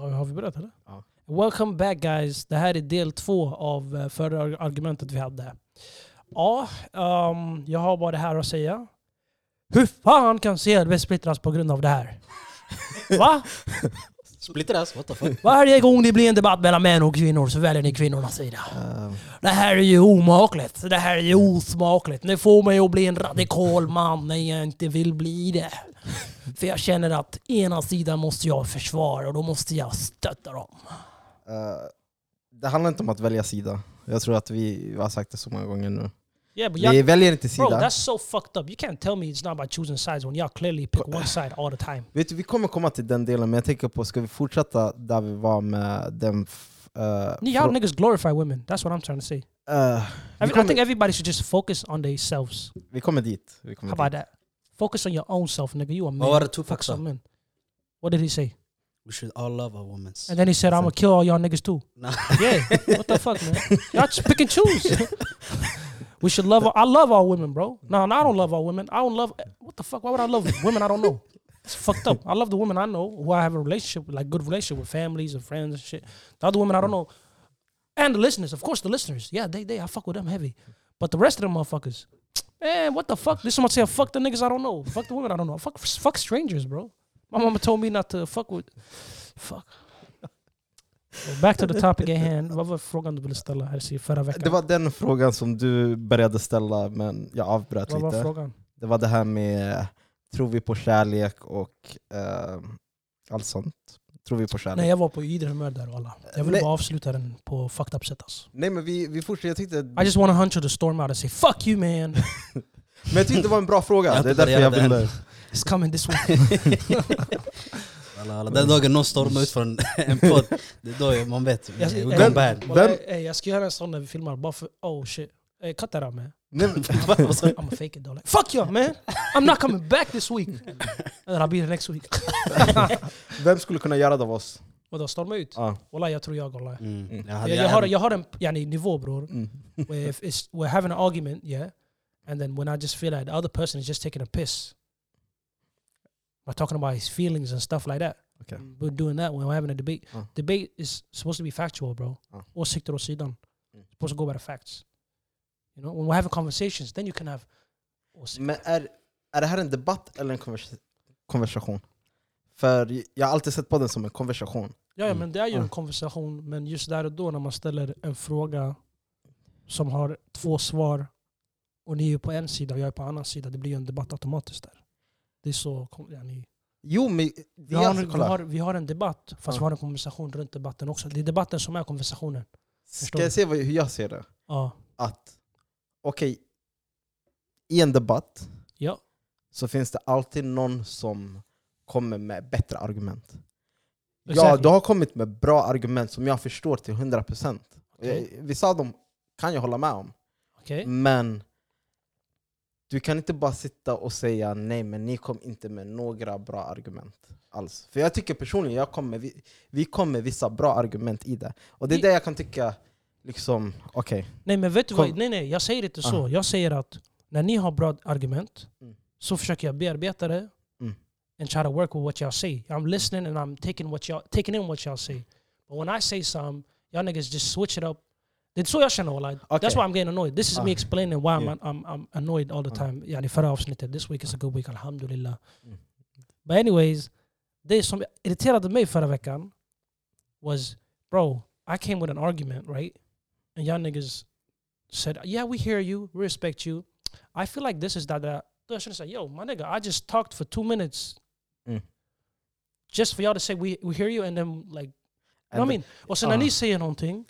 Ja, har vi börjat eller? Ja. Welcome back guys. Det här är del två av eh, förra argumentet vi hade. Ja, ehm, jag har bara det här att säga. Hur fan kan CLB splittras på grund av det här? Va? Splittras? What the fuck? Varje gång det blir en debatt mellan män och kvinnor så väljer ni kvinnornas sida. Eh, Det här är ju omakligt. Det här är ju osmakligt. Det får mig att bli en radikal man när jag inte vill bli det. För jag känner att ena sidan måste jag försvara och då måste jag stötta dem. eh, det handlar inte om att välja sida. Jag tror att vi, har sagt det så många gånger nu. Yeah, but Vi väljer inte bro, sida. that's so fucked up. You can't tell me it's not about choosing sides when y'all clearly pick one side all the time. Vet du, vi kommer komma till den delen, men jag tänker på, ska vi fortsätta där vi var med den... eh, Y'all niggas glorify women. That's what I'm trying to say. eh, I, I kommer, think everybody should just focus on themselves. vi kommer dit. Vi kommer How about dit. that? Focus on your own self, nigga. You a man. Vad var det Tupac Fuck men. What did he say? We should all love our women. And then he said, I'm gonna kill all y'all niggas too. Nah. Yeah, what the fuck, man? Y'all just pick and choose. we should love. Our, I love all women, bro. No, no, I don't love all women. I don't love. What the fuck? Why would I love women I don't know? It's fucked up. I love the women I know who I have a relationship with, like good relationship with families and friends and shit. The other women I don't know, and the listeners, of course, the listeners. Yeah, they they I fuck with them heavy, but the rest of them motherfuckers, man, what the fuck? This is what I say. Fuck the niggas I don't know. Fuck the women I don't know. Fuck fuck strangers, bro. My mama told me not to fuck with. Fuck. Well, back to the topic at hand. Vad var frågan du ville ställa här förra veckan? Det var den frågan som du började ställa, men jag avbröt Vad var lite. frågan? Det var det här med, tror vi på kärlek och eh, allt sånt? Tror vi på kärlek? Nej jag var på ydre humör där alla. Jag ville Nej. bara avsluta den på fucked up sätt alltså. Nej men vi, vi fortsätter, jag tyckte, I just want a hunter to storm out and say 'fuck you man' men jag tyckte det var en bra fråga, Jag det är därför jag ville... It's coming this way. Alla, alla. Den dagen någon stormar ut från en podd, det är då man vet. Jag, eh, bad. walla, Vem- eh, jag ska göra en sån när vi filmar bara för oh shit. Hey, cut that out man. Nej, men- I'm a fake it though. Like, Fuck you man! I'm not coming back this week. And then I'll be here next week. Vem skulle kunna göra det av oss? Vadå, storma ut? Wallah jag tror jag wallah. Mm. Mm. Jag Jag, jag, har, jag har en yani, nivå bror. Mm. where if it's we're having an argument, yeah, and then when I just feel like the other person is just taking a piss, by talking about his feelings and stuff like that. Okay. We're doing that when we're having a debate. Uh. Debate is supposed to be factual, bro. Uh. Åsikter åt sidan. Mm. Supposed to go by the facts. You know, when we're having conversations, then you can have åsikter. Men är, är det här en debatt eller en konvers konversation? För jag har alltid sett på den som en konversation. Ja, ja, Mm. men det är ju en konversation, men just där och då när man ställer en fråga som har två svar och ni är på en sida och jag är på en annan sida, det blir ju en debatt automatiskt där. Det är så... Ja, ni, Jo men... vi, har, vi, har, vi har en debatt, fast Ja. vi har en konversation runt debatten också. Det är debatten som är konversationen. Ska jag se vad, hur jag ser det? Ja. Att, okej, i en debatt Ja. så finns det alltid någon som kommer med bättre argument. Ja, du har kommit med bra argument som jag förstår till 100%. Okej. Okay. Vissa av dem kan jag hålla med om. Okej? Men du kan inte bara sitta och säga nej, men ni kom inte med några bra argument alls. För jag tycker personligen, jag kom med, vi, vi kom med vissa bra argument i det. Och det är Vi- det jag kan tycka, liksom, okej. Nej men vet du Kom. vad? Nej nej, jag säger inte så. Aha. Jag säger att när ni har bra argument Mm. så försöker jag bearbeta det Mm. and try to work with what y'all say. I'm listening and I'm taking what y'all taking in what y'all say. But when I say some, y'all niggas just switch it up. Det är så jag känner wallah. Okay. That's why I'm getting annoyed. This is Ah. me explaining why I'm, Yeah. I'm, I'm annoyed all the Ah. time. Yani förra avsnittet, this week is a good week, alhamdulillah. Mm. But anyways, det som irriterade mig förra veckan was, bro, I came with an argument, right? And y'all niggas said, yeah, we hear you, we respect you. I feel like this is that, that. Då jag kände såhär, yo, my nigga, I just talked for two minutes. Mm. Just for y'all to say we, we hear you and then like, you know what I mean? Och sen när Ah. ni säger någonting,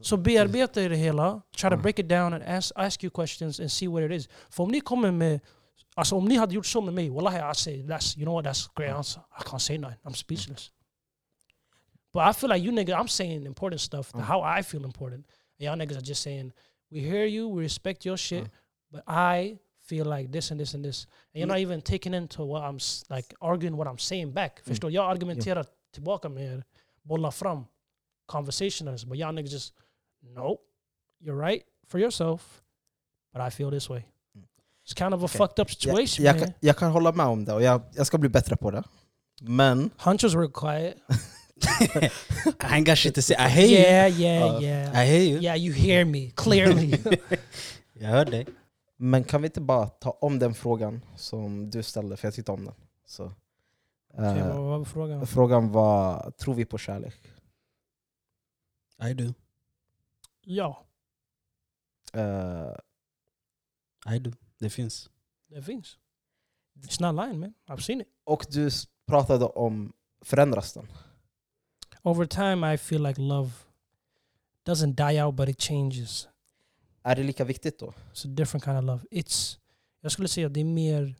så bearbetar jag det hela, try to Ah. break it down and ask, ask you questions and see what it is. För om ni kommer med, alltså om ni hade gjort så med mig, wallahi I say that's, you know what, that's a great answer. I can't say nothing, I'm speechless. But I feel like you niggas, I'm saying important stuff, Ah. how I feel important. And y'all niggas are just saying, we hear you, we respect your shit, Ah. but I feel like this and this and this. And you're Mm. not even taking into what I'm, like arguing what I'm saying back. Mm. Förstår? Jag argumenterar tillbaka med bollar fram conversationers, but y'all niggas just, no, you're right for yourself, but I feel this way. Mm. It's kind of a Okay. fucked up situation, jag, man. kan, jag kan hålla med om det och jag, jag ska bli bättre på det. Men Hunches were quiet. I ain't got shit to say. I hear you. Yeah, yeah, Uh, yeah. I hear you. Yeah, you hear me clearly. Jag hör dig. Men kan vi inte bara ta om den frågan som du ställde, för jag tyckte om den. Så, Okej, eh, vad var frågan? frågan var, tror vi på kärlek? I do. Ja, Eh, I do. Det finns. det finns. It's not lying man. I've seen it. och du pratade om, förändras den? Over time I feel like love doesn't die out but it changes. Är det lika viktigt då? It's a different kind of love. It's, jag skulle säga att det är mer...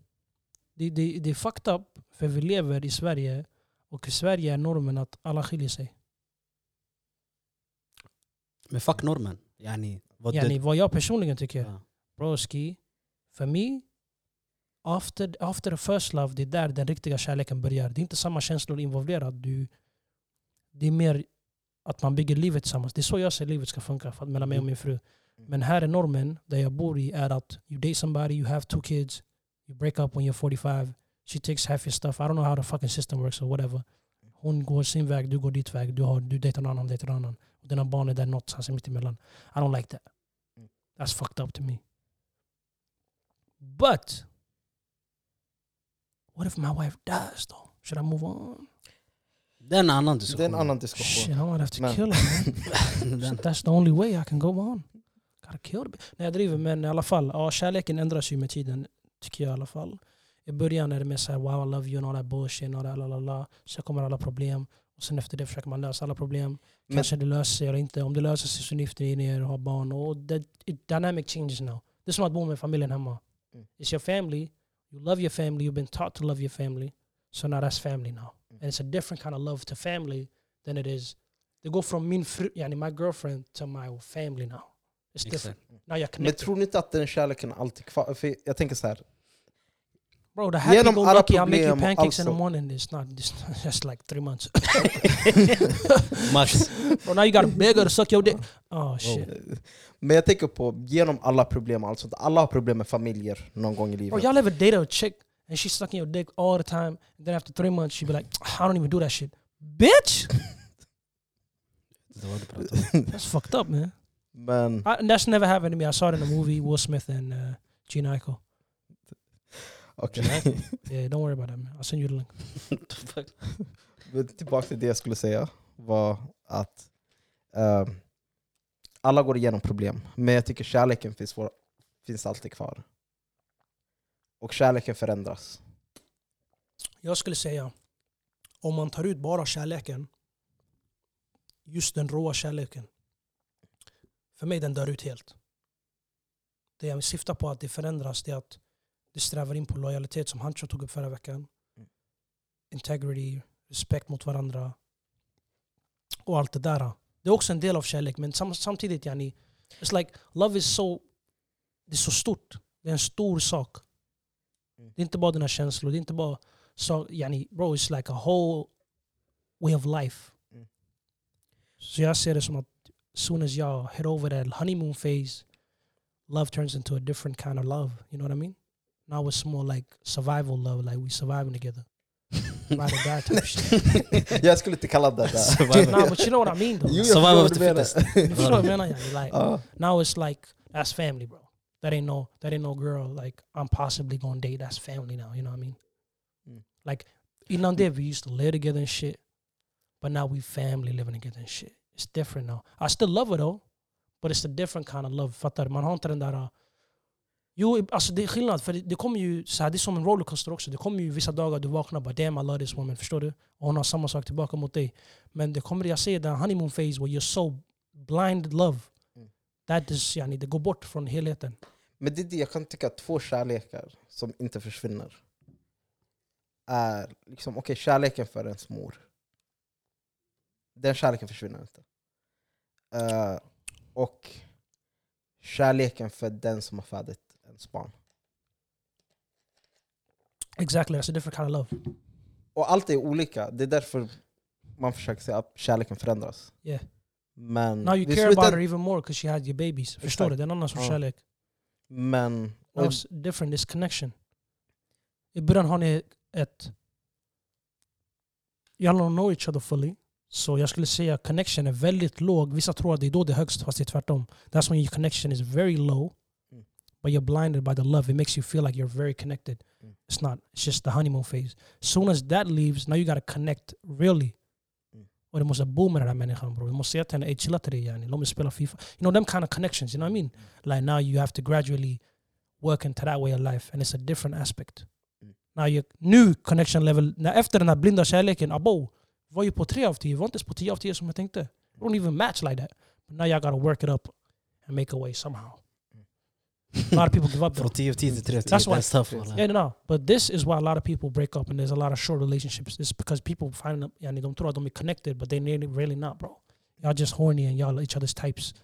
Det, det, det är fucked up för vi lever i Sverige och i Sverige är normen att alla skiljer sig. Men fuck normen. Yani, vad Yani, vad jag personligen tycker, ja. broski, för mig, after, after the first love, det är där den riktiga kärleken börjar. Det är inte samma känslor involverade. Du, det är mer att man bygger livet tillsammans. Det är så jag ser livet ska funka för, mellan mig och min fru. Men här är normen, där jag bor i, är att you date somebody, you have two kids, you break up when you're 45, she takes half your stuff. I don't know how the fucking system works or whatever. Hon går sin väg, du går ditt väg. Du, har, du dejtar någon annan, dejtar någon annan. Och dina barn är där någonstans mitt emellan. I don't like that. Mm. That's fucked up to me. But what if my wife dies though? Should I move on? Det är en annan Det är diskussion. en annan diskussion. Shit, I might have to Men- kill her man. That's the only way I can go on. Gotta kill the bitch. Nej jag driver men i alla fall, ja, kärleken ändras ju med tiden. Tycker jag i alla fall. I början är det mer såhär wow I love you and all that bullshit and all that la la la. Sen kommer alla problem. Och sen efter det försöker man lösa alla problem. Men- Kanske det löser sig eller inte. Om det löser sig så gifter ni er och har barn. Och the dynamic changes now. Det är som att bo med familjen hemma. Mm. It's your family. You love your family. You've been taught to love your family. So now that's family now. And it's a different kind of love to family than it is. They go from min fru, yani my girlfriend to my family now. It's different. Now you're Men connected. tror ni inte att den kärleken alltid kvar? För jag tänker så här. Bro, the happy Genom go alla lucky I make you pancakes in the alltså. morning. It's not it's just like three months. Max. Bro, now you got a beggar to suck your dick. Oh shit. Men jag tänker på, genom alla problem, alltså alla har problem med familjer någon gång i Bro, livet. y'all ever date a chick and she's sucking your dick all the time, and then after three months she be like, I don't even do that shit. Bitch! That's fucked up man. Men I, that's never happened to me. I saw it in a movie, Will Smith and uh, Gene Aiko. okej. Yeah, don't worry about that man. I'll send you the link. Men tillbaka till det jag skulle säga var att ehm, alla går igenom problem, men jag tycker kärleken finns, vår, finns alltid kvar. Och kärleken förändras. Jag skulle säga, om man tar ut bara kärleken, just den råa kärleken, för mig den dör ut helt. Det jag syftar på att det förändras, det är att det strävar in på lojalitet som Hancho tog upp förra veckan. Mm. Integrity, respekt mot varandra. Och allt det där. Det är också en del av kärlek, men sam samtidigt yani, it's like, love is so, det är så stort. Det är en stor sak. Mm. Det är inte bara dina känslor, det är inte bara så, yani, bro, it's like a whole way of life. Mm. Så jag ser det som att soon as jag head over that honeymoon phase, love turns into a different kind of love. You know what I mean? Now it's more like survival love, like we surviving together. Ride or die type shit. jag skulle inte kalla det där. Survivor. Nah, but you know what I mean though. Jo, jag Survival of vad the du menar. You förstår vad jag menar? Like, Ja. now it's like, that's family bro. That ain't no, that ain't no girl like I'm possibly gonna date. That's family now, you know what I mean? Mm. Like, innan det we used to live together and shit. But now we family living together and shit. It's different now. I still love her though. But it's a different kind of love. Fattar? Man har inte den där... Jo, alltså det är skillnad. För det, det kommer ju, så här, det är som en rollercoaster också. Det kommer ju vissa dagar du vaknar och bara damn I love this woman. Förstår du? Och hon har samma sak tillbaka mot dig. Men det kommer, jag säger den honeymoon phase where you're so blind love. Mm. That is, yani, det går bort från helheten. Men det är det jag kan tycka, att två kärlekar som inte försvinner är liksom, okej, kärleken för ens mor. Den kärleken försvinner inte. Eh, och kärleken för den som har fött ens barn. Exactly, that's a different kind of love. Och allt är olika, det är därför man försöker säga att kärleken förändras. Yeah. Men, Now you care about her even more because she had your babies. Förstår du? Det är en annan sorts kärlek. Men Now it's different, it's connection. I början har ni ett... Y'all don't know each other fully. Så jag skulle säga connection är väldigt låg. Vissa tror att det är då det är högst, fast det är tvärtom. That's when your connection is very low. Mm. But you're blinded by the love. It makes you feel like you're very connected. Mm. It's not. It's just the honeymoon phase. Soon as that leaves, now you gotta connect really. Mm. Och du måste bo med den här människan bror. Du måste säga till henne, ey chilla till dig yani. Låt mig spela FIFA. You know them kind of connections, you know what I mean? Like now you have to gradually work into that way of life. And it's a different aspect. Mm. Now you, new connection level, när efter den här blinda kärleken, abo, var ju på 3 av 10, var inte ens på 10 av 10 som jag tänkte. It don't even match like that. But now y'all gotta work it up and make a way somehow. A lot of people give up though. Från 10 av 10 till 3 av 10. That's why- That's tough. walla. Yeah, no, but this is why a lot of people break up and there's a lot of short relationships. It's because people find them, de tror att de är connected, but they really, not, bro. Y'all just horny and y'all each other's types.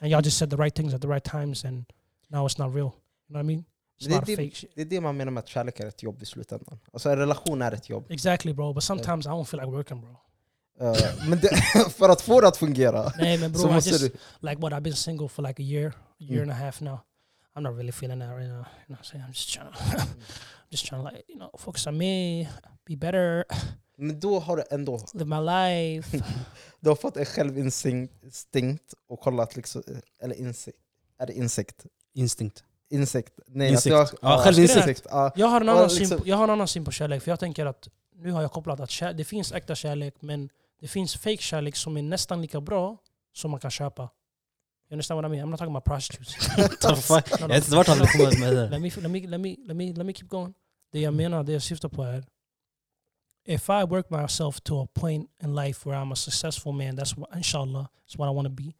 And y'all just said the right things at the right times and now it's not real. You know what I mean? Det, är det man menar med att kärlek är ett jobb i slutändan. Alltså en relation är ett jobb. Exactly, bro. But sometimes I don't feel like working, bro. Eh, men det, för att få det att fungera man, så bro, I just, du... like what I've been single for like a year, year Mm. and a half now. I'm not really feeling that right now. You know I'm saying? I'm just trying to, I'm just trying to like, you know, focus on me, be better, Men då har du ändå live my life. du har fått en självinstinkt och kollat liksom, eller insikt. Är det insikt? Instinkt. Insikt? Nej, Insikt. Att jag, Ja, självinsikt. insikt, ja. Jag har, en annan liksom- syn på, jag har en annan syn på kärlek, för jag tänker att nu har jag kopplat att kär, det finns äkta kärlek, men det finns fake kärlek som är nästan lika bra som man kan köpa. You understand what I mean? I'm not talking about prostitutes. The fuck? No, no. vet inte vart han vill komma med det. let me let me let me let me let me keep going. Det jag menar, det jag syftar på if I work myself to a point in life where I'm a successful man, that's what inshallah, that's what I want to be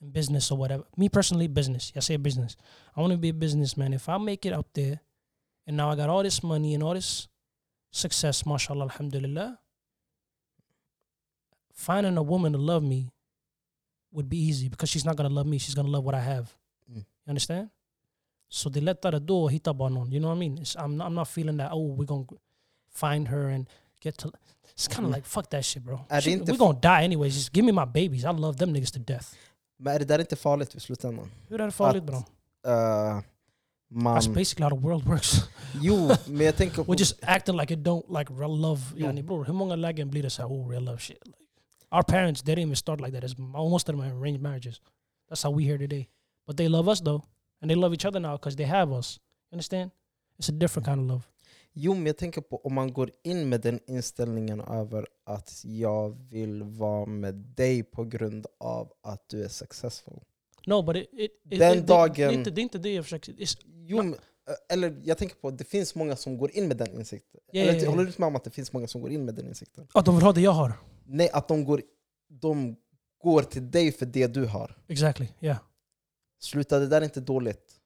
in business or whatever. Me personally, business. I say business. I want to be a businessman. If I make it up there and now I got all this money and all this success, mashallah, alhamdulillah, finding a woman to love me would be easy because she's not gonna love me, she's gonna love what I have. Mm. You understand? So they lättare då att hitta bara någon. You know what I mean? It's, I'm, not, I'm not feeling that, oh, we're gonna find her and get to... It's kind of Mm. like, fuck that shit bro. Shit, we're gonna die anyways. Just give me my babies. I love them niggas to death. Men är det där inte farligt i slutändan? Hur är det farligt bro? Man, That's basically how the world works. jo, men jag tänker på... We're just acting like it don't like real love. Yani bror, hur många lägen blir det så här, oh real love shit? Like, our parents, they didn't even start like that. It's, most of them are arranged marriages. That's how we here today. But they love us though. And they love each other now because they have us. You understand? It's a different kind of love. Jo, men jag tänker på om man går in med den inställningen över att jag vill vara med dig på grund av att du är successful. No, but it, it, Den it, dagen- Det är inte, det är inte det jag försöker... Jo, men, eh, eller jag tänker på att det finns många som går in med den insikten. Ja, eller, ja, ja. Håller du med om att det finns många som går in med den insikten? att de vill ha det jag har. Nej, att de går, de går till dig för det du har. Exactly, yeah. Sluta, det där är inte dåligt.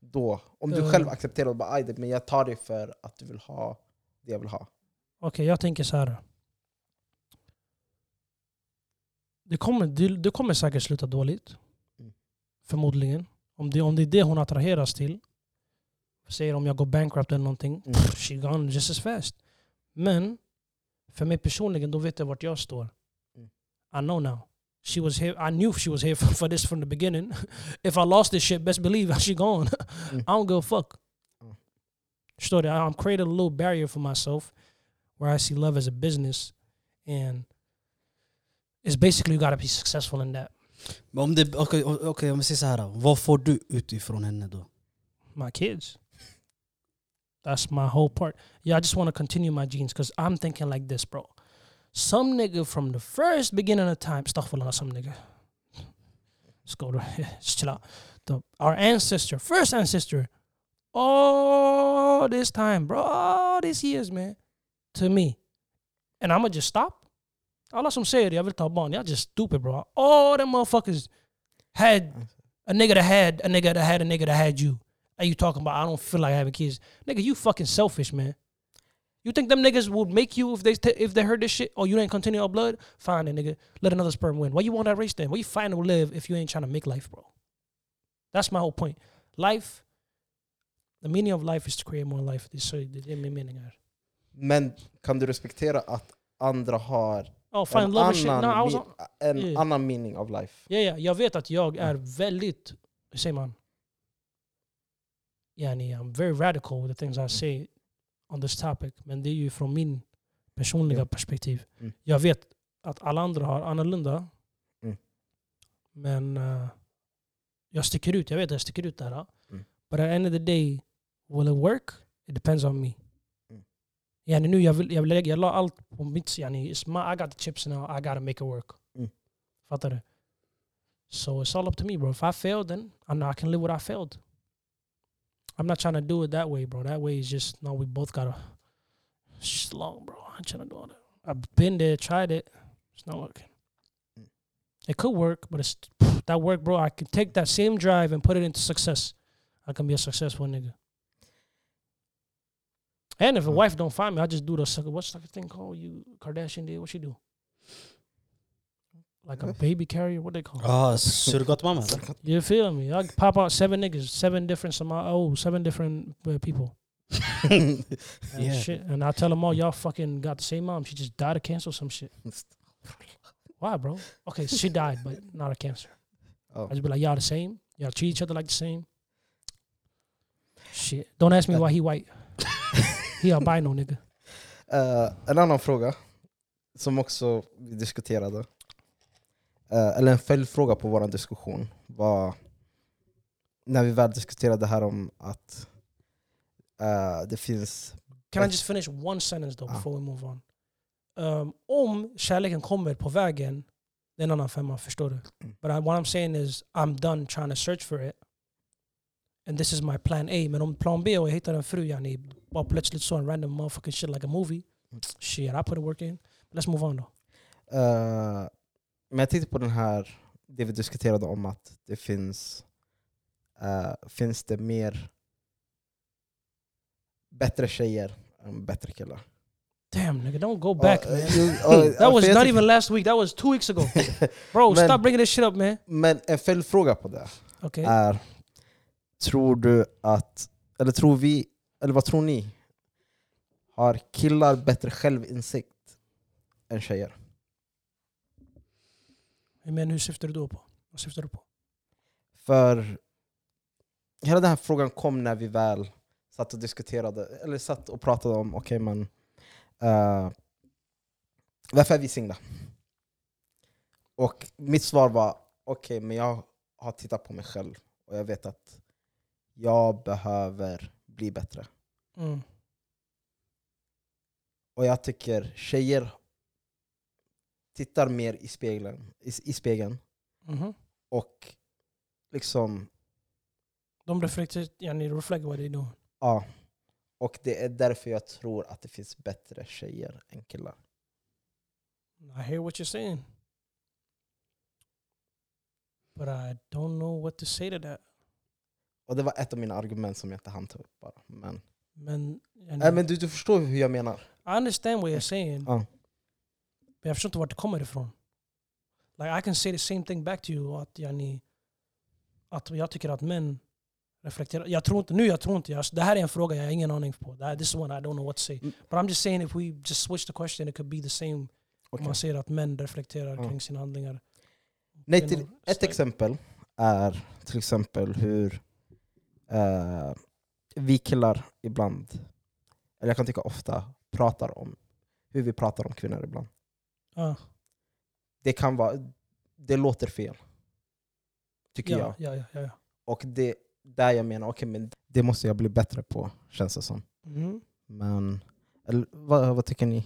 Då. Om du Eh. själv accepterar och bara "Aj, men jag tar det för att du vill ha det jag vill ha. Okej, jag tänker så här. Det kommer, det, det kommer säkert sluta dåligt. Mm. Förmodligen. Om det, om det är det hon attraheras till. Säger om jag går bankrupt eller någonting. Mm. pff, She gone just as fast. Men för mig personligen, då vet jag vart jag står. Mm. I know now. She was here. I knew she was here for, for this from the beginning. If I lost this shit, best believe she gone. Mm. I don't give a fuck. Mm. Förstår du? I'm creating a little barrier for myself where I see love as a business and it's basically you gotta be successful in that. Okej, okej, om vi säger så här. Vad får du utifrån henne då? My kids. That's my whole part. Yeah, I just want to continue my genes because I'm thinking like this, bro. Some nigga from the first beginning of time, astaghfirullah, some nigga. Let's go to, just chill out. The, our ancestor, first ancestor, all this time, bro, all these years, man, to me. And I'm going to just stop. Alla som säger det, jag vill ta barn, jag just stupid bro. All them motherfuckers had a nigga that had a nigga that had a nigga that had you. And you talking about I don't feel like having kids. Nigga, you fucking selfish, man. You think them niggas would make you if they t- if they heard this shit? Oh, you ain't continue our blood? Fine, then, nigga. Let another sperm win. Why you want that race then? Why you fighting to live if you ain't trying to make life, bro? That's my whole point. Life, the meaning of life is to create more life. Det uh, är så det är min mening här. Men kan du respektera att andra har Oh, find en, love and shit. No, I was on, en Yeah. annan meaning of life? Ja, yeah. jag vet att jag mm. är väldigt, hur säger man? Yani, I'm very radical with the things I say on this topic. Men det är ju från min personliga Ja. perspektiv. Mm. Jag vet att alla andra har annorlunda. Mm. Men eh, jag sticker ut. Jag vet att jag sticker ut där. Mm. But at the end of the day, will it work? It depends on me. Mm. Yani nu jag vill, jag vill lägga jag la allt på mitt... Yani, it's my, I got the chips now, I gotta make it work. Mm. Fattar du? So it's all up to me bro. If I failed then I know I can live what I failed. I'm not trying to do it that way bro. That way is just, no we both gotta... It's just long bro. I'm trying to do all that. I've been there, tried it. It's not working. Mm. It could work, but it's that work, bro. I can take that same drive and put it into success. I can be a successful nigga. And if a Mm. wife don't find me, I just do the sucker. What's like a thing called? You Kardashian did. What she do? Like a baby carrier. What they call? it? Ah, surrogatmamma eller? You feel me? I pop out seven niggas, seven different some oh, seven different uh, people. And Yeah. shit. And I tell them all, y'all fucking got the same mom. She just died of cancer or some shit. Why, bro? Okay, she died, but not of cancer. Oh. I just be like, y'all the same. Y'all treat each other like the same. Shit. Don't ask me why he white. he albino nigga. Eh, en annan fråga som också vi diskuterade, eller en följdfråga på vår diskussion var när vi väl diskuterade det här om att eh, det finns... Can I just finish one sentence though Ah. before we move on? Um, om kärleken kommer på vägen, det är en annan femma, förstår du? Mm. But I, what I'm saying is I'm done trying to search for it. And this is my plan A. Men om plan B och jag hittar en fru, yani, bara plötsligt så en random motherfucking shit like a movie. Mm. Shit, I put the work in. Let's move on då. eh, men jag tänkte på den här, det vi diskuterade om att det finns, eh, finns det mer bättre tjejer än bättre killar? Damn nigga, don't go back man. That was not even last week, that was two weeks ago. Bro, Men- stop bringing this shit up man. Men en följdfråga på det Okay. är, tror du att, eller tror vi, eller vad tror ni? Har killar bättre självinsikt än tjejer? Men hur syftar du då på? Vad syftar du på? För hela den här frågan kom när vi väl satt och diskuterade, eller satt och pratade om, okej men eh, varför är vi singla? Och mitt svar var, okej men jag har tittat på mig själv och jag vet att jag behöver bli bättre. Mm. Och jag tycker tjejer tittar mer i spegeln, i, i spegeln Mhm. och liksom, De reflekterar, yani what they doing. ja. Och det är därför jag tror att det finns bättre tjejer än killar. I hear what you're saying. But I don't know what to say to that. Och det var ett av mina argument som jag inte hann ta upp bara. Men, Men, yani, Nej, men du, du förstår hur jag menar? I understand what you're saying. Ja. Men jag förstår inte vart det kommer ifrån. Like I can say the same thing back to you. Att, yani, att jag tycker att män reflekterar. Jag tror inte, nu jag tror inte. Jag, det här är en fråga jag har ingen aning på. Det här, this is one I don't know what to say. Mm. But I'm just saying if we just switch the question it could be the same. Om Okej. man säger att män reflekterar Ja. kring sina handlingar. Nej, till, ett exempel är till exempel hur eh, vi killar ibland, eller jag kan tycka ofta, pratar om hur vi pratar om kvinnor ibland. Ja, Det kan vara, det låter fel. Tycker ja, jag. ja, ja, ja, ja. Och det där jag menar, okej men det måste jag bli bättre på, känns det som. Mhm. Men, eller, vad, vad tycker ni?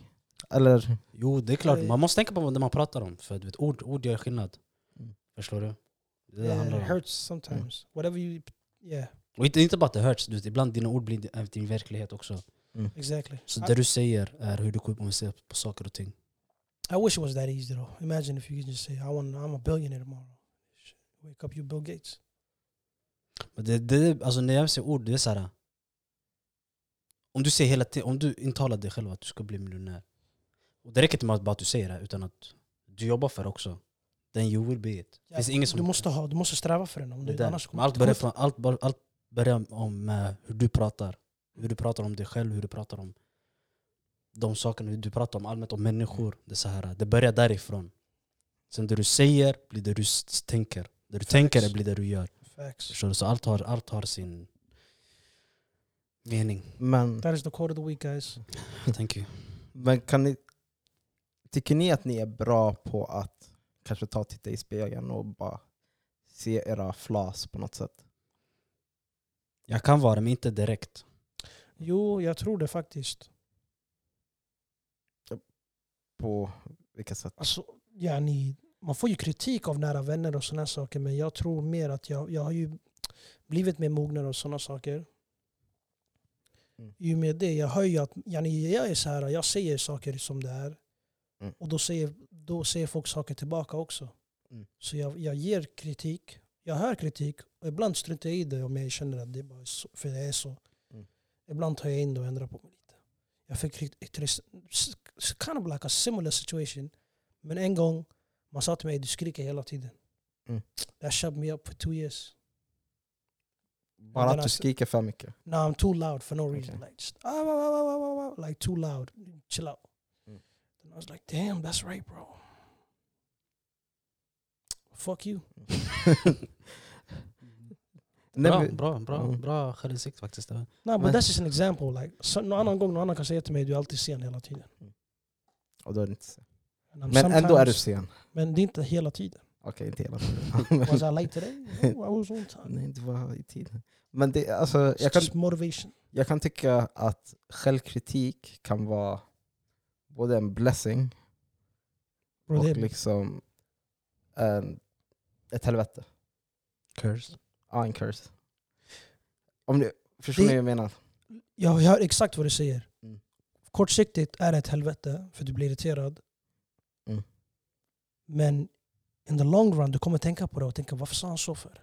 Eller, Jo, det är klart. Eh. Man måste tänka på det man pratar om. För du vet, ord, ord gör skillnad. Mm. Förstår du? Det är det Yeah, handlar it om. hurts sometimes. Whatever you, yeah, Och inte, inte bara att det hurts, du vet, ibland dina ord blir din, din verklighet också. exactly. Så det du säger är hur du kommer se på saker och ting. I wish it was that easy though. Imagine if you could just say, "I want, I'm a billionaire tomorrow." Wake up, you Bill Gates. Men det, det, alltså när jag säger ord, det är så här. Om du säger hela tiden, om du intalar dig själv att du ska bli miljonär. Och det räcker inte med att bara att du säger det, utan att du jobbar för det också. Then you will be it. Ja, finns ingen som- du måste ha, du måste sträva för den. Det annars Men kommer allt det börjar, från, allt, allt börjar om med hur du pratar. Hur du pratar om dig själv, hur du pratar om de sakerna, du pratar om allmänt om människor. Det, är så här, det börjar därifrån. Sen det du säger blir det du tänker. Det du tänker det blir det du gör. Facts. Förstår du? Så allt har, allt har sin mening. men, That is the quote of the week, guys. Thank you. men kan ni tycker ni att ni är bra på att kanske ta och titta i spegeln och bara se era flas på något sätt? Jag kan vara men inte direkt. Jo, jag tror det faktiskt. På vilka sätt? Alltså, yani, man får ju kritik av nära vänner och sådana saker men jag tror mer att jag, jag har ju blivit mer mognare och sådana saker. Mm. I och med det, jag hör ju att yani, jag är så här, jag säger saker som det är. Mm. Och då säger, då säger folk saker tillbaka också. Mm. Så jag, jag ger kritik, jag hör kritik och ibland struntar jag i det om jag känner att det bara är så, för det är så. Mm. Ibland tar jag in det och ändrar på mig. Jag fick riktigt- it's kind of like a similar situation. Men en gång, man sa till mig du skriker hela tiden. Mm. That shut me up for two years. Bara att du skriker för mycket? Now I'm too loud for no reason. Okay. Like, just, ah, ah, ah, ah, ah, ah, like too loud. Chill out. Mm. And I was like, damn, that's right, bro. Fuck you. Nej, Bra, bra, bra, Mm. bra självinsikt faktiskt. But Men- that's just an example. Like, så, någon annan gång någon annan kan säga till mig du är alltid sen hela tiden. och då är det inte sen. Men ändå är du sen? Men det är inte hela tiden. Okej, inte hela tiden. Was I late today? No, I was on time. Nej, du var i tiden. Men det, alltså, It's jag, kan, motivation. jag kan tycka att självkritik kan vara både en blessing Bro, och det, liksom en, ett helvete. Curse. Ja, en curse. Om du, förstår ni vad jag menar? jag hör exakt vad du säger. Mm. Kortsiktigt är det ett helvete för du blir irriterad. Mm. Men in the long run, du kommer tänka på det och tänka varför sa han så för?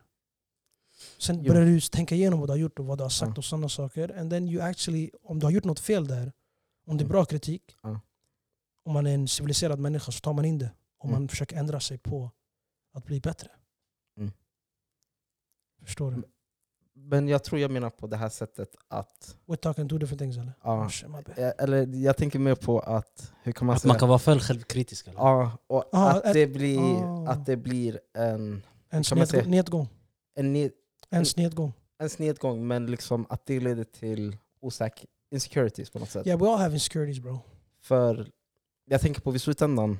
Sen Jo. börjar du tänka igenom vad du har gjort och vad du har sagt Ja. och sådana saker. And then you actually, om du har gjort något fel där, om det är Mm. bra kritik, Ja. om man är en civiliserad människa så tar man in det. Om Mm. man försöker ändra sig på att bli bättre. Förstår du? Men jag tror jag menar på det här sättet att... We're talking two different things eller? Ja, Oh, eh, eller jag tänker mer på att... Hur kan man Att säga? man kan vara för självkritisk. Eller? Ja, och Ja, att, ett- det blir, ah. att det blir en, En snedgång, nedgång. en, ned, En En- snedgång. en snedgång, men liksom att det leder till osäker, insecurities på något sätt. Yeah, we all have insecurities bro. För jag tänker på vid slutändan,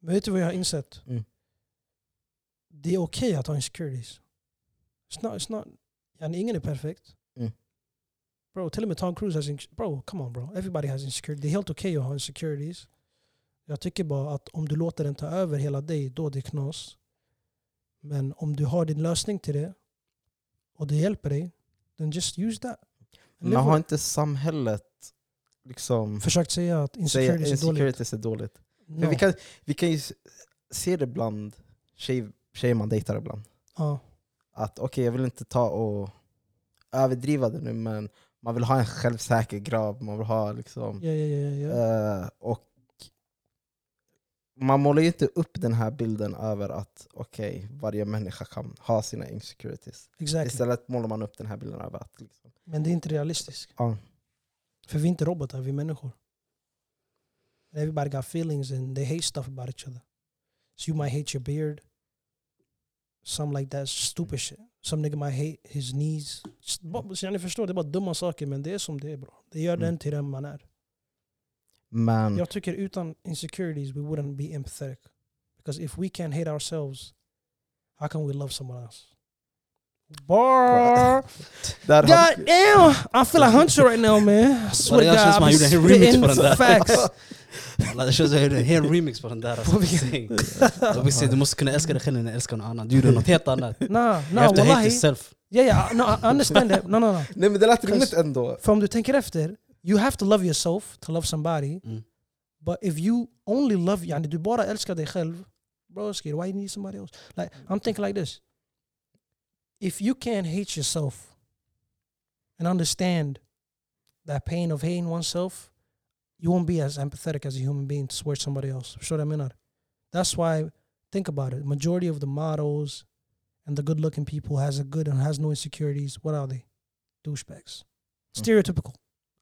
Men vet du vad jag har insett? Mm. Det är okej att ha insecurities. It's not, it's not, yani, ingen är perfekt. Mm. Bro, till och med Tom Cruise has insecurities. Bro, come on bro. Everybody has insecurities. Det är helt okej att ha insecurities. Jag tycker bara att om du låter den ta över hela dig, då är det knas. Men om du har din lösning till det och det hjälper dig, then just use that. Man har inte samhället liksom Försökt säga att säga insecurities är dåligt. insecurities är dåligt. För No. vi, kan, vi kan ju se det bland tjej, tjejer man dejtar ibland. Ja. Att okej, jag vill inte ta och överdriva det nu, men man vill ha en självsäker grabb, man vill ha liksom... Ja, ja, ja. Eh, och man målar ju inte upp den här bilden över att okej, varje människa kan ha sina insecurities. Exactly. Istället målar man upp den här bilden över att liksom, Men det är inte realistiskt. ja, För vi är inte robotar, vi är människor. Everybody got feelings and they hate stuff about each other. So you might hate your beard. Some like that stupid shit. Some nigga might hate his knees. Just bara- Så ni förstår, det är bara dumma saker men det är som det är bro. Det gör Mm. den till den man är. men Jag tycker utan insecurities we wouldn't be empathetic. Because if we can't hate ourselves, how can we love someone else? Bar! God damn! I feel like Hunter right now man. I swear to God, som I've gjorde en been remix spitting på den där. facts. Alla, Det känns som en hel remix på den där. Alltså. Vill säga, du måste kunna älska dig själv när du älskar någon annan. Du gjorde något helt annat. Nah, You nah, have to hate yourself. Yeah, yeah, no, I understand that. No, no, no. Nej men det lät rimligt ändå. För om du tänker efter, you have to love yourself to love somebody. Mm. But if you only love, yani du bara älskar dig själv, bro, skid, why you need somebody else? Like, I'm thinking like this. If you can't hate yourself and understand that pain of hating oneself, you won't be as empathetic as a human being towards somebody else. Förstår du vad jag? That's why, think about it. Majority of the models and the good looking people has a good and has no insecurities. What are they? Douchebags. Stereotypical.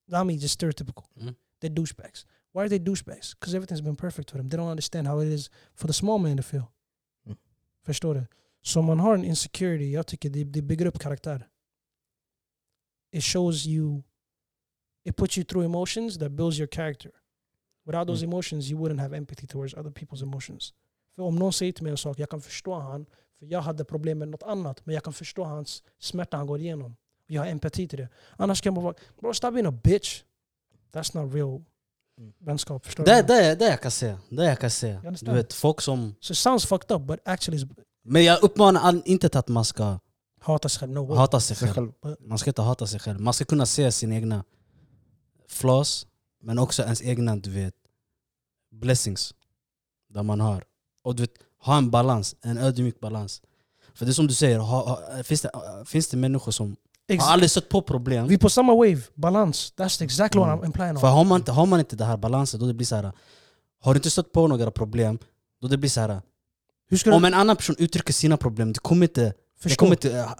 Not me, just stereotypical. Mm. They're douchebags. Why are they douchebags? Because everything's been perfect for them. They don't understand how it is for the small man to feel. Mm. Förstår du? Så om man har en insecurity, jag tycker det, det bygger upp karaktär. It shows you, it puts you through emotions that builds your character. Without those Mm. emotions you wouldn't have empathy towards other people's emotions. För om någon säger till mig en sak, jag kan förstå han, för jag hade problem med något annat, men jag kan förstå hans smärta han går igenom. Jag har empati till det. Annars kan man vara, bro stop being a bitch. That's not real Mm. vänskap. Förstår Det, du? det, det jag kan säga. Det jag kan säga. Du vet, folk som... So it sounds fucked up but actually it's Men jag uppmanar inte att man ska hata sig själv. No hata sig själv. själv. Man ska inte hata sig själv. Man ska kunna se sina egna flaws, men också ens egna du vet, blessings. Där man har. Och du vet, ha en balans, en ödmjuk balans. För det är som du säger, ha, ha, finns, det, finns det människor som Ex- har aldrig stött på problem. vi är på samma wave, balans. That's exactly what Mm. I'm implying För har man, inte, har man inte den här balansen, då det blir så här. Har du inte stött på några problem, då det blir så här. Om en annan person uttrycker sina problem, du kommer inte, det förstå? kommer inte, eh,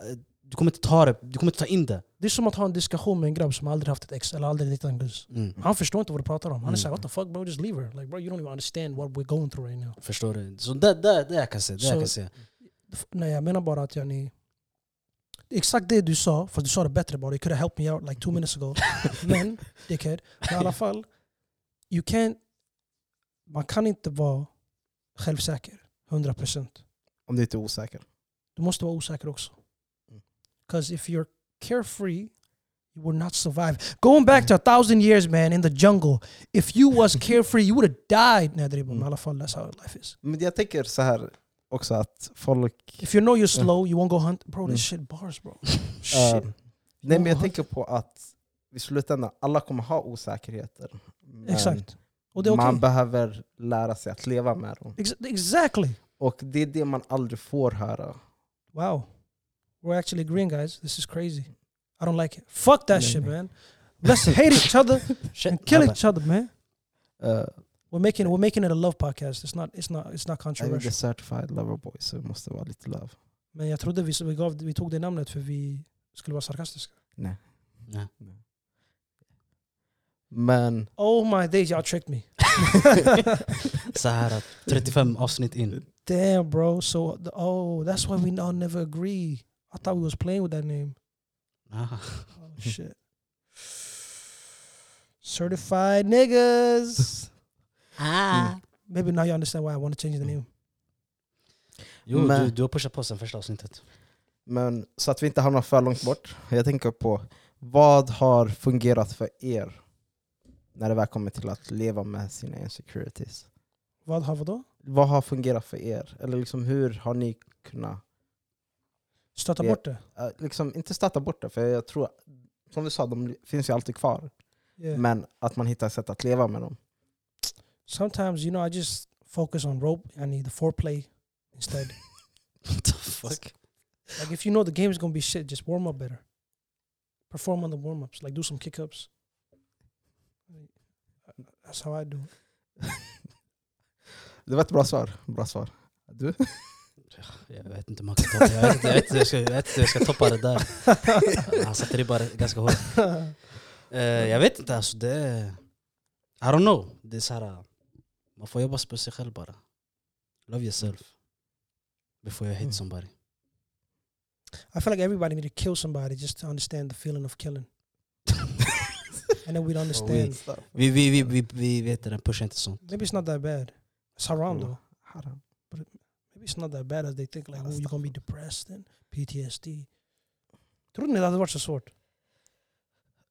du kommer inte ta det, du kommer inte ta in det. Det är som att ha en diskussion med en grabb som aldrig haft ett ex eller aldrig dejtat en gus. Mm. Han förstår inte vad du pratar om. Han är Mm. såhär what the fuck bro, just leave her. Like bro you don't even understand what we're going through right now. Förstår du? Så det, det, det jag kan säga. Det jag kan säga. Nej jag menar bara att yani, Exakt det du sa, fast du sa det bättre bara. You could have helped me out like two minutes ago. Men, dickhead. Men i alla fall, you can't, man kan inte vara självsäker. 100%. Om du inte är osäker. Du måste vara osäker också. Mm. Because if you're carefree, you would not survive. Going back to a thousand years man in the jungle, if you was carefree you would have died. Nej, det är i alla fall, that's how life is. Men jag tänker så här också att folk... If you know you're slow, you won't go hunt. Bro, Mm. this shit bars bro. Shit. nej men jag tänker på att i slutändan, alla kommer ha osäkerheter. Exakt. Okej. Man behöver lära sig att leva med dem. Ex- exactly. Och det är det man aldrig får höra. Wow. We're actually agreeing guys. This is crazy. I don't like it. Fuck that Nej, shit nej. man. Let's hate each other and kill each other man. Uh, We're making we're making it a love podcast. It's not it's not it's not jag är controversial. certified lover boy så det måste vara lite love. Men jag trodde vi, vi, gav, vi tog det namnet för vi skulle vara sarkastiska. Nej. Ja. Men Oh my days, y'all tricked me. Så här, 35 avsnitt in. Damn, bro. So, oh, that's why we all never agree. I thought we was playing with that name. Ah. Oh shit. Certified niggas. Ah. Maybe now you understand why I want to change the name. Jo, Men- du, du har pushat på sen första avsnittet. Men så att vi inte hamnar för långt bort. Jag tänker på vad har fungerat för er när det väl kommer till att leva med sina insecurities? Vad har vadå? Vad har fungerat för er? Eller liksom hur har ni kunnat, Stöta Ja. bort det? liksom, inte stöta bort det, för jag tror, som du sa, de finns ju alltid kvar. Yeah. Men att man hittar sätt att leva med dem. Sometimes, you know, I just focus on rope. I need the foreplay instead. What the fuck? like, if you know the game's gonna be shit, just warm up better. Perform on the warm ups. Like, do some kick ups. That's how I do. Det var ett bra svar. Bra svar. Du? Jag vet inte om man kan toppa, jag vet inte jag vet inte jag ska- jag vet inte jag ska toppa det där. Han satte ribban ganska hårt. Eh, jag vet inte, alltså det är... I don't know. Det är så här, man får jobba på sig själv bara. Love yourself. Before you hate Mm. somebody. I feel like everybody need to kill somebody just to understand the feeling of killing. and then we'd understand. Vi, vi, vi, vi, vi vet det, den pushar inte sånt. Maybe it's not that bad. It's haram though. Haram. Maybe it's not that bad as they think. Like, oh, you're gonna be depressed and PTSD. Trodde ni det hade varit så?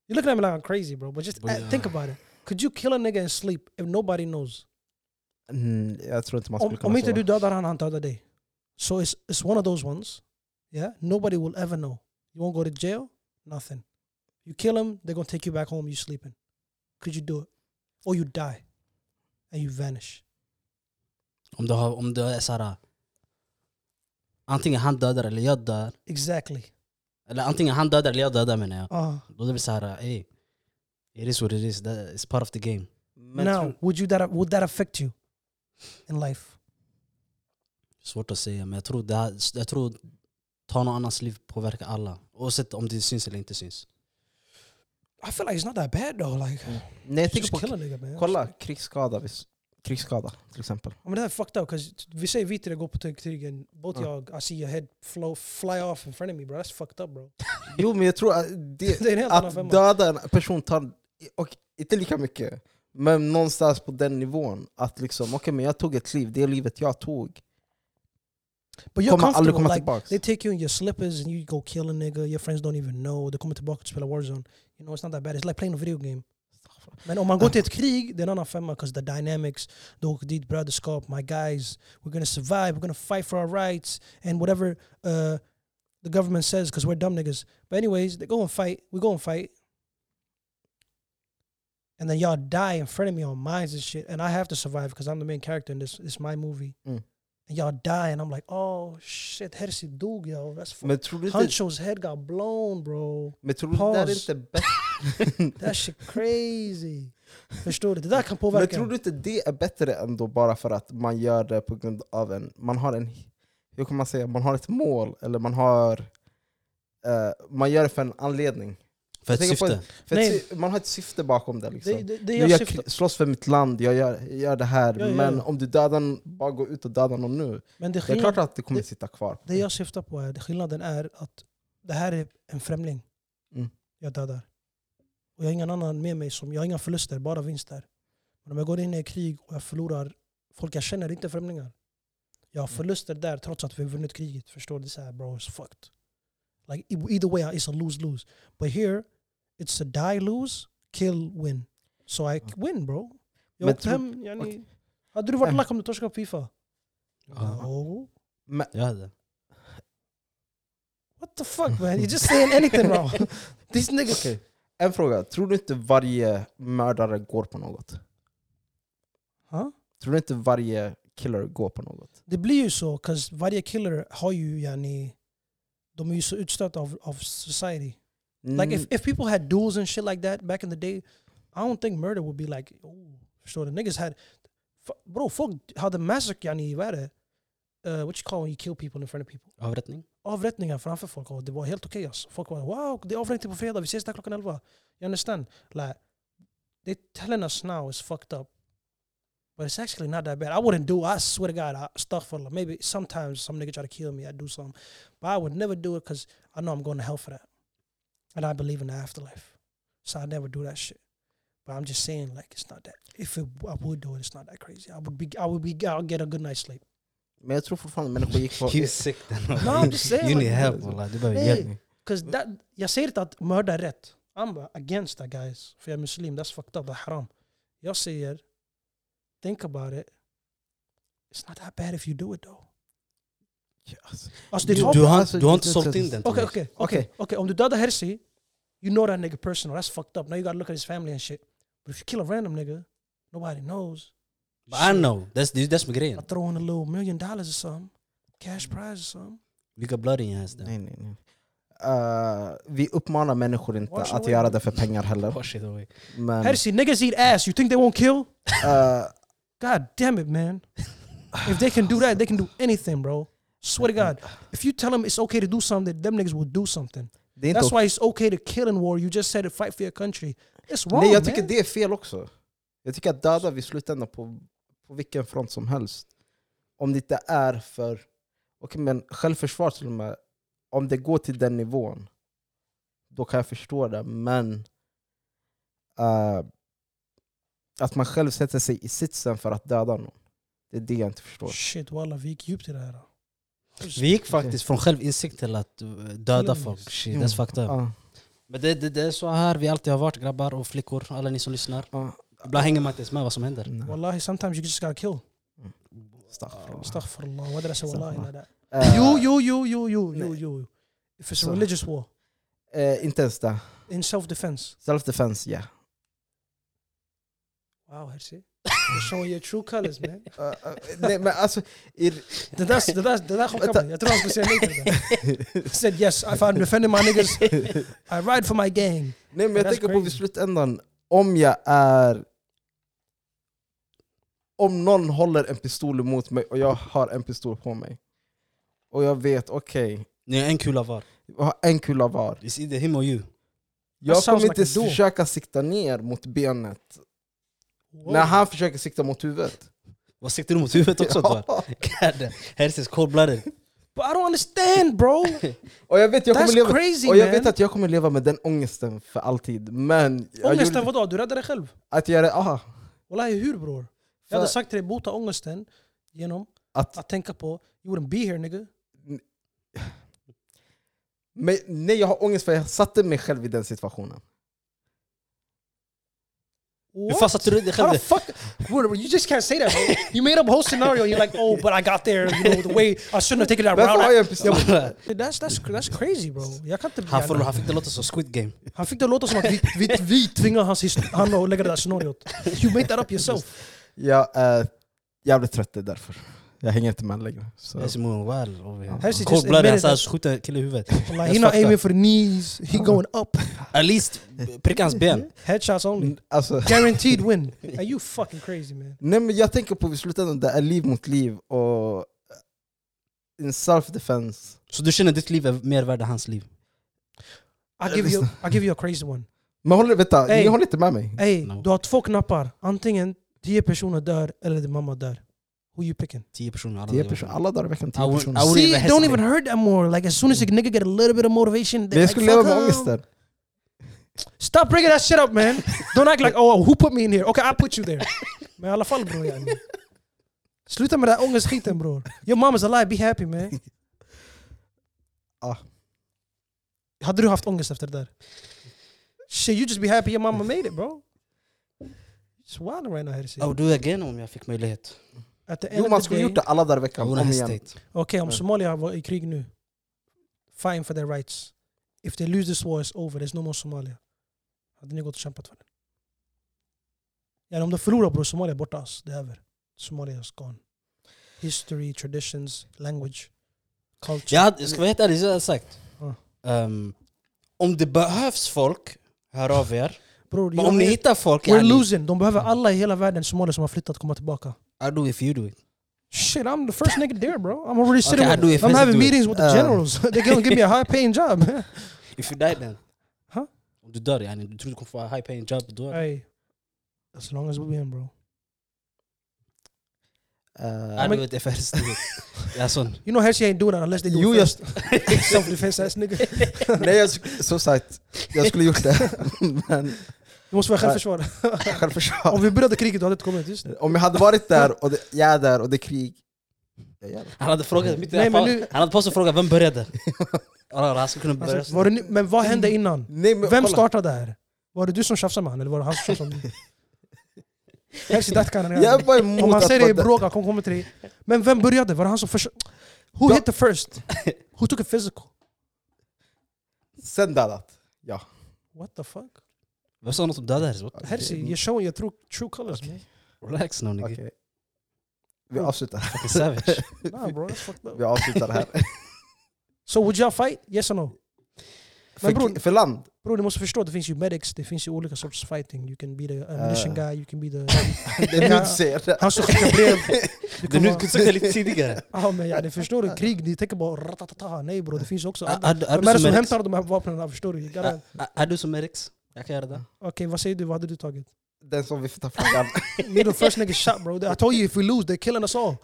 You're looking at me like I'm crazy, bro. But just But, uh, think about it. Could you kill a nigga in sleep if nobody knows? Mm, jag tror inte man Om, skulle kunna om inte sova. du dödar han, han dödar dig. So it's, it's one of those ones. Yeah? Nobody will ever know. You won't go to jail? Nothing. You kill him, they're gonna take you back home, you sleeping. Could you do it? Or you die. And you vanish. Om du, har, om du är såhär... Antingen han dödar eller jag dör. Exactly. Eller antingen han dödar eller jag dödar menar jag. Uh, Då det såhär, hey, it is what it is. That is part of the game. Men now, would you that would that affect you in life? Svårt att säga, men jag tror, det här, jag tror ta någon annans liv påverkar alla. Oavsett om det syns eller inte syns. I feel like it's not that bad though. Like, Nej, jag tänker på, kolla krigsskada, krigsskada till exempel. I mean, that's fucked up we say vi tre går på and both Uh. y'all, I see your head flow, fly off in front of me, bro. That's fucked up, bro. Jo men jag tror att, det, det är att döda en person tar, och inte lika mycket, Men någonstans på den nivån, att liksom, okej men jag tog ett liv, det livet jag tog But you're kommer aldrig komma Like, tillbaks. they take you in your slippers and you go kill a nigga. Your friends don't even know. They kommer tillbaka och spelar Warzone. You know, it's not that bad. It's like playing a video game. Men om man går till ett krig, det är en annan femma. Because the dynamics, du åker dit, bröderskap, my guys. We're gonna survive, we're gonna fight for our rights. And whatever uh, the government says, because we're dumb niggas. But anyways, they go and fight. We go and fight. And then y'all die in front of me on mines and shit. And I have to survive because I'm the main character in this. It's my movie. Mm. And y'all die, and I'm like, oh shit, Hersi dog, yo. That's fuck. Huncho's head got blown, bro. men tror du det är Pause. inte bättre? That shit crazy. Förstår du? Det där kan Men påverka. tror du inte det är bättre ändå bara för att man gör det på grund av en... Man har en... Hur kan man säga? Man har ett mål, eller man har... eh, man gör det för en anledning. För ett syfte. För ett Nej. sy- man har ett syfte bakom det. Liksom. det, det, det jag k- slåss för mitt land, jag gör, jag gör det här. Ja, ja, men ja. om du dödar bara gå ut och döda någon nu. men det, Det är skillnad, klart att det kommer det- sitta kvar. det jag syftar på är, det skillnaden är att det här är en främling Mm. jag dödar. Och jag har ingen annan med mig, som, jag har inga förluster, bara vinster. Men om jag går in i krig och jag förlorar folk jag känner, inte främlingar. Jag har förluster där trots att vi har vunnit kriget. Förstår du? Det är bro, it's fucked. Like, e- either way it's a lose-lose. But here, it's a die lose, kill win. So I win bro. Jag åkte hem, yani, okej. Hade du varit Eh. lack om du torskade på Fifa? Ja. No. Men, Jag hade. What the fuck man? You're just saying anything wrong. These niggas... okej. En fråga, tror du inte varje mördare går på något? Huh? Tror du inte varje killer går på något? Det blir ju så, cause varje killer har ju yani, de är ju så utstötta av, av society. Like if, Mm, if people had duels and shit like that back in the day, I don't think murder would be like, oh, förstår du? Niggas had, bro, folk hade massacre, yani, vad är det? Uh, what you call when you kill people in front of people? Avrättning? Avrättningar framför folk och det var helt okej. alltså. Folk var wow, det är avrättning på fredag, vi ses där klockan 11. You understand? Like, they telling us now it's fucked up. But it's actually not that bad. I wouldn't do I swear to God, I, astaghfirullah. Maybe sometimes some nigga try to kill me, I do something. But I would never do it because I know I'm going to hell for that. And I believe in the afterlife. So I never do that shit. But I'm just saying, like, it's not that. If it, I would do it, it's not that crazy. I would be, I would be, I'll get a good night's sleep. Men jag tror fortfarande människor gick på... You sick then. No, I'm just saying. You need help wallah. Du behöver hjälp. Jag säger inte att mörda är rätt. I'm against that guys. För jag är muslim, that's fucked up, det är haram. Jag säger, think about it. It's not that bad if you do it though. Yes. Alltså, Du, har, alltså, du har inte sålt in den okej, Okej. okej. okej. Om du dödar Hersi, you know that nigga personal. That's fucked up. Now you gotta look at his family and shit. But if you kill a random nigga, nobody knows. But I know. That's, det är det som är grejen. I throw in a little million dollars or something. Cash prize or something. In your hands then. Nej, nej, nej. Eh, vi uppmanar människor inte Wash att away. göra det för pengar heller. Wash it away. Men, Hersi, niggas eat ass. You think they won't kill? eh, God damn it, man. If they can do that, they can do anything, bro. Swear to God. If you tell them it's okay to do something, them niggas will do something. That's why it's okay to kill in war. You just said to fight for your country. It's wrong, Nej, jag tycker man. det är fel också. Jag tycker att döda vid slutändan på, på vilken front som helst. Om det inte är för... Okej, men självförsvar till och med. Om det går till den nivån, då kan jag förstå det. Men eh, att man själv sätter sig i sitsen för att döda någon, det är det jag inte förstår. Shit, wallah, vi gick djupt i det här. Vi gick faktiskt från självinsikt till att uh, döda folk. Shit, that's fucked up. Men det, det, det är så här vi alltid har varit grabbar och flickor, alla ni som lyssnar. ja. Ibland hänger man inte ens med vad som händer. Wallahi, sometimes you just gotta kill. Astaghfirullah. I say wallahi you, you, you, you, you, nej. you. If it's a religious war, eh, inte ens det. in self-defense. Self-defense, ja. Wow, Hersi. You're showing your true colors, man. Eh, eh, nej, men alltså... i- Det där, det där, det där chockade mig. Jag trodde han skulle säga nej till det där. Said yes, if I'm defending my niggas, I ride for my gang. Nej men jag tänker på vid slutändan, om jag är... Om någon håller en pistol emot mig och jag har en pistol på mig. Och jag vet, okej, Ni är en kula var. jag har en kula var. It's either him or you. Jag kommer like inte duel. försöka sikta ner mot benet Whoa. när han försöker sikta mot huvudet. Vad siktar du mot huvudet också? Ja. Ja. Herz is cold blooded. But I don't understand, bro. Och jag vet, jag kommer That's leva, crazy, och jag man. vet att jag kommer leva med den ångesten för alltid. Men Ångesten gjorde, vadå? Du räddade dig själv? att jag, aha, Wallahi hur bror? Jag hade sagt till dig, bota ångesten genom att, att tänka på you wouldn't be here nigga. men, nej, jag har ångest för jag satte mig själv i den situationen. Satte du dig How själv the där? fuck? You just can't say that bro. You made up a whole scenario and you're like, oh but I got there, you know, the way I shouldn't have taken that route. That's, that's, that's crazy bro. Jag kan inte... Han, får, han fick det låta som Squid Game. Han fick det låta som att vi, vi, vi tvingar hans han att lägga det där scenariot. You made that up yourself. Jag är jävligt trött, det är därför. Jag hänger inte med längre. Så. Jag är Simon well admitted han that- skjuter en kille i huvudet. Like, That's he not fucked aiming for the knees, he going up. At least pricka hans ben. Headshots only. Alltså, Guaranteed win. Are you fucking crazy man? nej, men jag tänker på i slutändan, det är liv mot liv och in self-defense. Så du känner ditt liv är mer värd än hans liv? I'll give you, I'll give you a crazy one. Men håll, vänta, Hey. ni håller inte med mig? Hey, No. du har två knappar. Antingen 10 personer dör eller din mamma dör. Who you picking? Tio personer. alla 10 dagar i veckan. alla dagar i veckan I 10 wouldn't- personer. See, don't even hurt that more. Like as soon as a nigga get a little bit of motivation, Men they're jag skulle leva med ångesten. Stop bringing that shit up man. Don't act like oh who put me in here? Okay I put you there. Men i alla fall bror yani. Sluta med den där ångestskiten bror. Your mom is alive, be happy man. Ah. Hade du haft ångest efter det där? Shit you just be happy your mama made it bro. Now Herzi. I would do it again om jag fick möjlighet. Jo man skulle gjort det alla dagar i veckan, om igen. Okej, om Ja. Somalia var i krig nu, fighting for their rights. If they lose this war it's over, there's no more Somalia. Hade ni gått och kämpat för det? Ja, om de förlorar bror, Somalia är borta. Alltså. Det är över. Somalia is gone. History, traditions, language, culture. Jag ska vara helt ärlig, jag sagt. Ja. Ehm, om det behövs folk, hör av er. Bror, om ni hittar folk, we're yani, losing. De behöver alla i hela världen Somalia som har flyttat komma tillbaka. I do if you do it. Shit, I'm the first nigga there bro. I'm already sitting Okay, with. I'm having do it. meetings with the Uh. generals. They're gonna give me a high paying job. If you die then? Huh? Om du dör, yani, du tror du kommer få en high paying job, då är hey, as long as we win bro. I do it. Jag är sån. You know Hershey ain't doing that unless they do it first. Self-defense ass nigga. nej, jag, som sagt, jag skulle gjort det. Men Du måste vara självförsvar. självförsvar. Om vi började kriget du hade inte kommit, just det. Om jag hade varit där och det, jag är där och det är krig, det. Han hade frågat, mitt i Nej, det men nu- han hade pausat och frågat vem började? Ja, Han skulle kunna börja Alltså, var det, men vad hände innan? Nej, men Vem kolla. startade det här? Var det du som tjafsade med honom eller var det han som tjafsade med dig? Jag bara emot Om han säger det i man- bråk, han kommer till dig. Men vem började? Var det han som först... Who hit the first? Who took it physical? Sen dödat. Ja. What the fuck? Vem sa något om döda? What? Hershey, you're showing your true, true colors man. Relax no nigga. Okej. Vi avslutar. Fucking savage. Nah bro, that's fucked up. Vi avslutar här. So would y'all fight? Yes or no? För, bror- för land? Bro, du måste förstå, det finns ju medics, det finns ju olika sorts fighting. You can be the ammunition Uh. guy, you can be the... Det är nu du säger det. Han som skickar brev. Det kan nu vara- du sa det lite tidigare. Ja men ja, det förstår du, krig, ni tänker bara ratatata. Nej bro, det finns också Är- andra. är är Vem är det som hämtar de här vapnen? Förstår du? You Är- Är du som medics? Jag kan göra det. Okej, vad säger du? Vad hade du tagit? Den som viftar flaggan. You're the first nigga shot bro. I told you if we lose they're killing us all.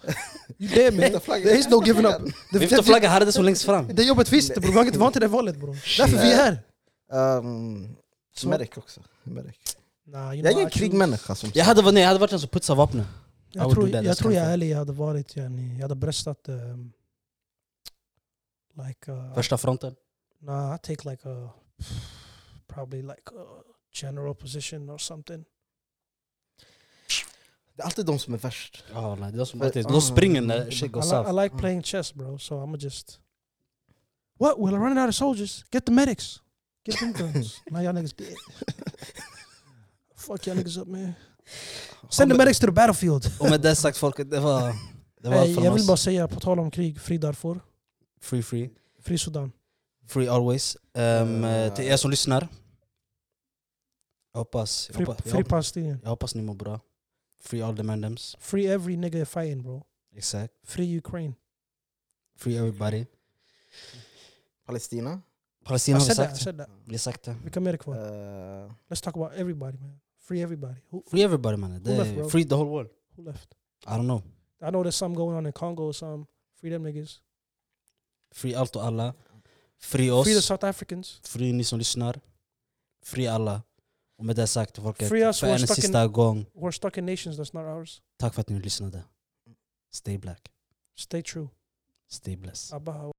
You dead man. There is no giving up. Det, Vifta det, flaggan hade det så längst fram. det jobbet finns inte bro, vi har inte, vi har inte det valet bro. Därför vi är här. Um, Så- medic också. Medic. Nah, you Jag know, är ingen I choose- krigmänniska som Jag hade, varit- nej, jag hade varit den som putsar vapnen. I Jag would tror do that, jag, that's tror jag är kind of ärlig, jag hade varit yani, jag hade bröstat um, like uh, Första fronten. Nah, I take like a probably like a general position or something. Det är alltid de som är värst. Ja, nej, det är de som alltid, ah. de springer när I, shit li- går I south. like playing chess, bro. So I'm gonna just. What? Well, I'm running out of soldiers. Get the medics. Get them guns. now y'all niggas dead. Fuck y'all niggas up, man. Send the medics to the battlefield. Och med det sagt folket, det var, det var Hey, jag vill bara säga, på tal om krig, fri Darfur, Free free. fri Sudan. Free always. Um, Eh. till er som lyssnar. Jag hoppas, jag Fri, hoppas, jag fri hoppas, jag hoppas ni mår bra. Free all the mandems. Free every nigga fighting, bro. Exakt. Free Ukraine. Free everybody. Palestina. Palestina I har vi said that. I sagt. said that. Vi har sagt det. Vilka mer är kvar? Uh, Let's talk about everybody, man. Free everybody. Who, Free everybody man. Who left, bro? free the whole world. who left? I don't know. I know there's some going on in Congo or some. Free them niggas. Free allt och alla. Free oss. Free the South Africans. Free ni som lyssnar. Free alla. Och med det sagt folket, Free us, för en stuck in- sista gång, We're stuck in nations that's not ours. tack för att ni lyssnade. Stay black, Stay true. stay blessed. Abaha.